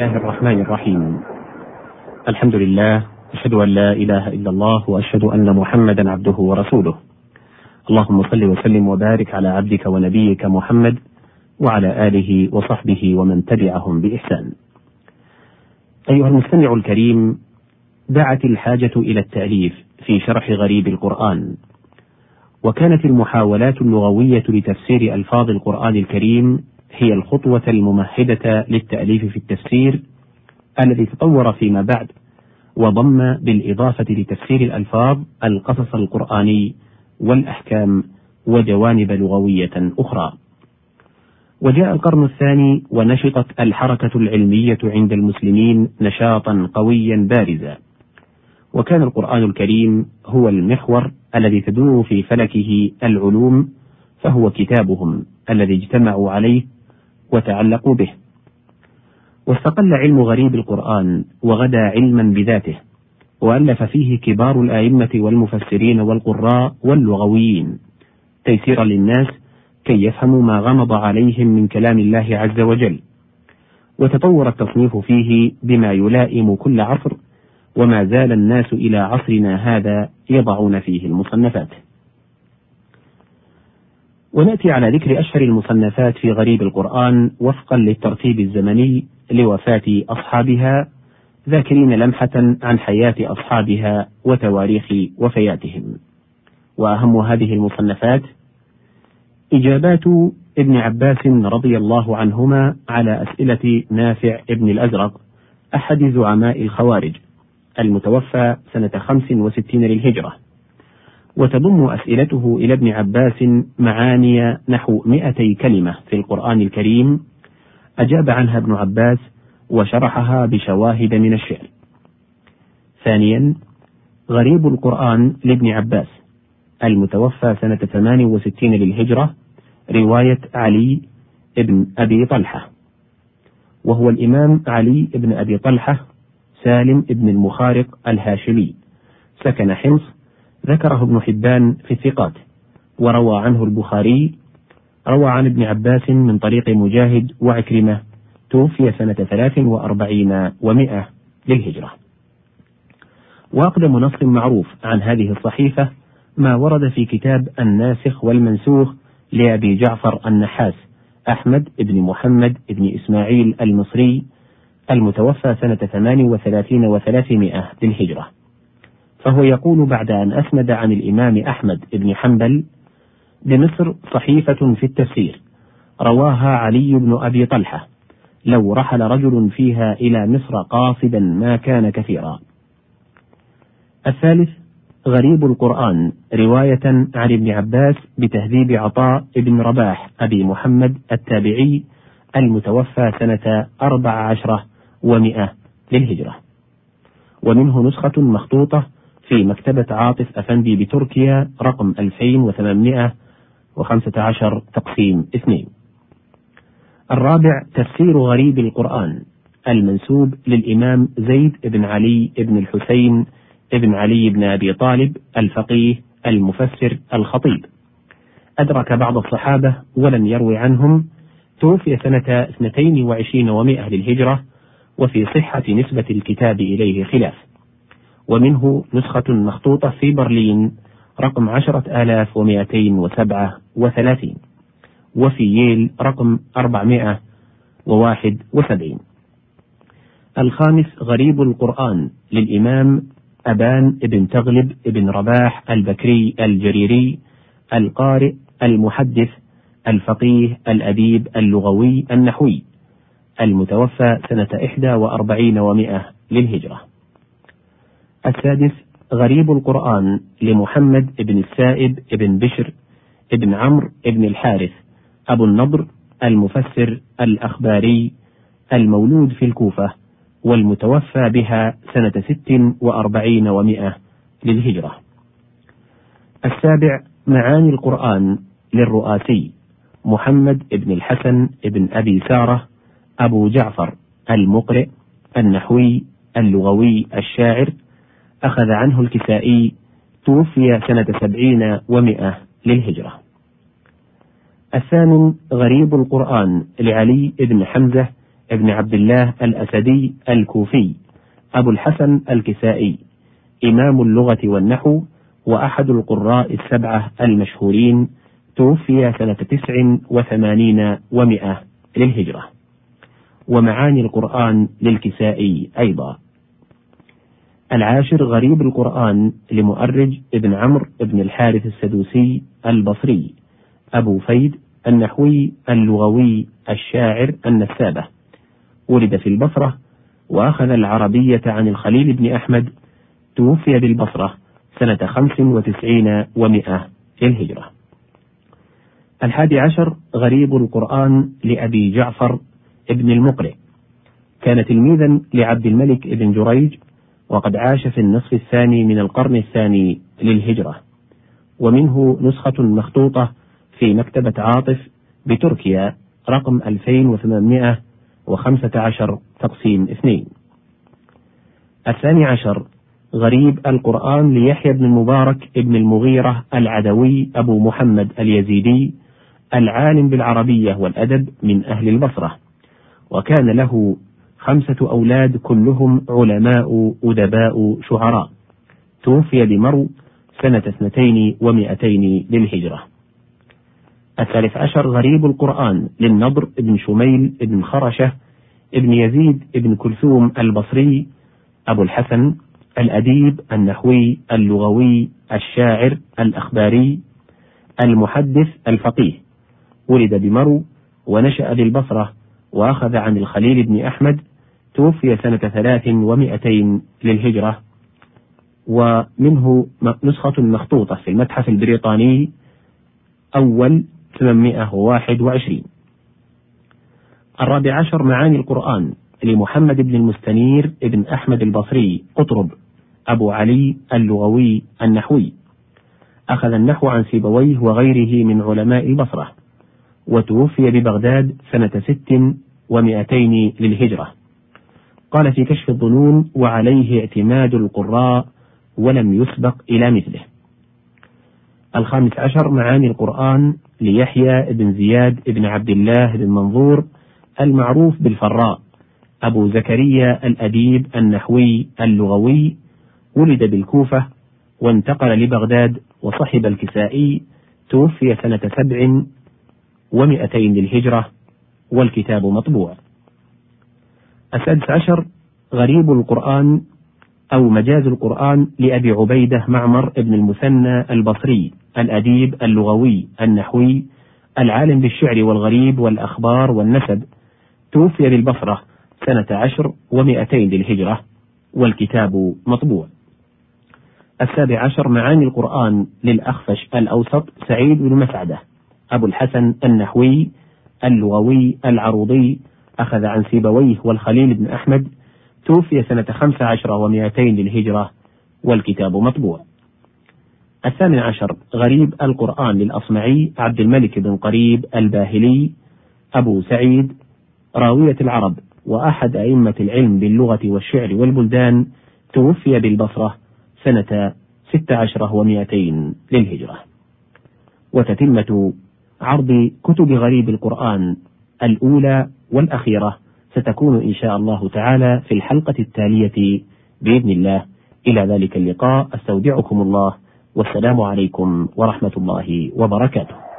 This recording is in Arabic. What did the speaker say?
الله الرحمن الرحيم. الحمد لله أشهد أن لا إله إلا الله وأشهد أن محمدا عبده ورسوله. اللهم صل وسلم وبارك على عبدك ونبيك محمد وعلى آله وصحبه ومن تبعهم بإحسان. أيها المستمع الكريم دعت الحاجة إلى التأليف في شرح غريب القرآن. وكانت المحاولات اللغوية لتفسير ألفاظ القرآن الكريم هي الخطوة الممهدة للتأليف في التفسير الذي تطور فيما بعد وضم بالإضافة لتفسير الألفاظ القصص القرآني والأحكام وجوانب لغوية أخرى. وجاء القرن الثاني ونشطت الحركة العلمية عند المسلمين نشاطا قويا بارزا. وكان القرآن الكريم هو المحور الذي تدور في فلكه العلوم فهو كتابهم الذي اجتمعوا عليه وتعلقوا به. واستقل علم غريب القرآن وغدا علما بذاته وألف فيه كبار الآئمة والمفسرين والقراء واللغويين. تيسيرا للناس كي يفهموا ما غمض عليهم من كلام الله عز وجل. وتطور التصنيف فيه بما يلائم كل عصر وما زال الناس إلى عصرنا هذا يضعون فيه المصنفات. ونأتي على ذكر أشهر المصنفات في غريب القرآن وفقا للترتيب الزمني لوفاة أصحابها ذاكرين لمحة عن حياة أصحابها وتواريخ وفياتهم. وأهم هذه المصنفات إجابات ابن عباس رضي الله عنهما على أسئلة نافع ابن الأزرق أحد زعماء الخوارج المتوفى سنة خمس وستين للهجرة وتضم أسئلته إلى ابن عباس معاني نحو مئتي كلمة في القرآن الكريم أجاب عنها ابن عباس وشرحها بشواهد من الشعر. ثانيا غريب القرآن لابن عباس المتوفى سنة 68 للهجرة رواية علي ابن أبي طلحة وهو الإمام علي بن أبي طلحة سالم ابن المخارق الهاشمي سكن حمص ذكره ابن حبان في الثقات وروى عنه البخاري روى عن ابن عباس من طريق مجاهد وعكرمة توفي سنة ثلاث وأربعين ومائة للهجرة. وأقدم نص معروف عن هذه الصحيفة ما ورد في كتاب الناسخ والمنسوخ لأبي جعفر النحاس أحمد بن محمد بن إسماعيل المصري المتوفى سنة ثمان وثلاثين وثلاثمائة للهجرة. فهو يقول بعد أن أسند عن الإمام أحمد بن حنبل بمصر صحيفة في التفسير رواها علي بن أبي طلحة لو رحل رجل فيها إلى مصر قاصدا ما كان كثيرا. الثالث غريب القرآن رواية عن ابن عباس بتهذيب عطاء بن رباح أبي محمد التابعي المتوفى سنة أربع عشرة ومئة للهجرة. ومنه نسخة مخطوطة في مكتبة عاطف أفندي بتركيا رقم 2815 تقسيم اثنين. الرابع تفسير غريب القرآن المنسوب للإمام زيد بن علي بن الحسين بن علي بن أبي طالب الفقيه المفسر الخطيب. أدرك بعض الصحابة ولم يروي عنهم توفي سنة 22 ومائة للهجرة وفي صحة نسبة الكتاب إليه خلاف. ومنه نسخة مخطوطة في برلين رقم عشرة آلاف ومائتين وسبعة وثلاثين وفي ييل رقم أربعمائة وواحد وسبعين. الخامس غريب القرآن للإمام أبان بن تغلب بن رباح البكري الجريري القارئ المحدث الفقيه الأديب اللغوي النحوي المتوفى سنة إحدى وأربعين ومائة للهجرة. السادس غريب القرآن لمحمد بن السائب بن بشر بن عمرو بن الحارث أبو النضر المفسر الأخباري المولود في الكوفة والمتوفى بها سنة ست وأربعين ومائة للهجرة. السابع معاني القرآن للرؤاسي محمد بن الحسن بن أبي سارة أبو جعفر المقرئ النحوي اللغوي الشاعر أخذ عنه الكسائي توفي سنة سبعين ومائة للهجرة. الثامن غريب القرآن لعلي بن حمزة بن عبد الله الأسدي الكوفي أبو الحسن الكسائي إمام اللغة والنحو وأحد القراء السبعة المشهورين توفي سنة تسع وثمانين ومائة للهجرة. ومعاني القرآن للكسائي أيضا. العاشر غريب القرآن لمؤرج ابن عمرو بن الحارث السدوسي البصري أبو فيد النحوي اللغوي الشاعر النسابة. ولد في البصرة وأخذ العربية عن الخليل بن أحمد توفي بالبصرة سنة خمس وتسعين ومائة للهجرة. الحادي عشر غريب القرآن لأبي جعفر ابن المقرئ. كان تلميذا لعبد الملك بن جريج وقد عاش في النصف الثاني من القرن الثاني للهجرة. ومنه نسخة مخطوطة في مكتبة عاطف بتركيا رقم 2815 تقسيم اثنين. الثاني عشر غريب القرآن ليحيى بن المبارك ابن المغيرة العدوي أبو محمد اليزيدي العالم بالعربية والأدب من أهل البصرة. وكان له خمسة أولاد كلهم علماء أدباء شعراء. توفي بمرو سنة اثنتين ومائتين للهجرة. الثالث عشر غريب القرآن للنضر بن شميل بن خرشة ابن يزيد بن كلثوم البصري أبو الحسن الأديب النحوي اللغوي الشاعر الأخباري المحدث الفقيه. ولد بمرو ونشأ بالبصرة وأخذ عن الخليل بن أحمد توفي سنة ثلاث ومائتين للهجرة ومنه نسخة مخطوطة في المتحف البريطاني أول 821 الرابع عشر معاني القرآن لمحمد بن المستنير بن أحمد البصري قطرب أبو علي اللغوي النحوي. أخذ النحو عن سيبويه وغيره من علماء البصرة وتوفي ببغداد سنة ست ومائتين للهجرة. قال في كشف الظنون وعليه اعتماد القراء ولم يسبق إلى مثله. الخامس عشر معاني القرآن ليحيى بن زياد بن عبد الله بن منظور المعروف بالفراء. أبو زكريا الأديب النحوي اللغوي ولد بالكوفة وانتقل لبغداد وصحب الكسائي توفي سنة سبع ومئتين للهجرة والكتاب مطبوع. السادس عشر غريب القرآن أو مجاز القرآن لأبي عبيدة معمر بن المثنى البصري الأديب اللغوي النحوي العالم بالشعر والغريب والأخبار والنسب. توفي بالبصرة سنة عشر ومائتين للهجرة والكتاب مطبوع. السابع عشر معاني القرآن للأخفش الأوسط سعيد بن مسعدة أبو الحسن النحوي اللغوي العروضي أخذ عن سيبويه والخليل بن أحمد توفي سنة خمس عشر ومائتين للهجرة والكتاب مطبوع. الثامن عشر غريب القرآن للأصمعي عبد الملك بن قريب الباهلي أبو سعيد راوية العرب وأحد أئمة العلم باللغة والشعر والبلدان توفي بالبصرة سنة ست عشرة ومائتين للهجرة. وتتمة عرض كتب غريب القرآن الأولى والأخيرة ستكون إن شاء الله تعالى في الحلقة التالية بإذن الله. إلى ذلك اللقاء أستودعكم الله والسلام عليكم ورحمة الله وبركاته.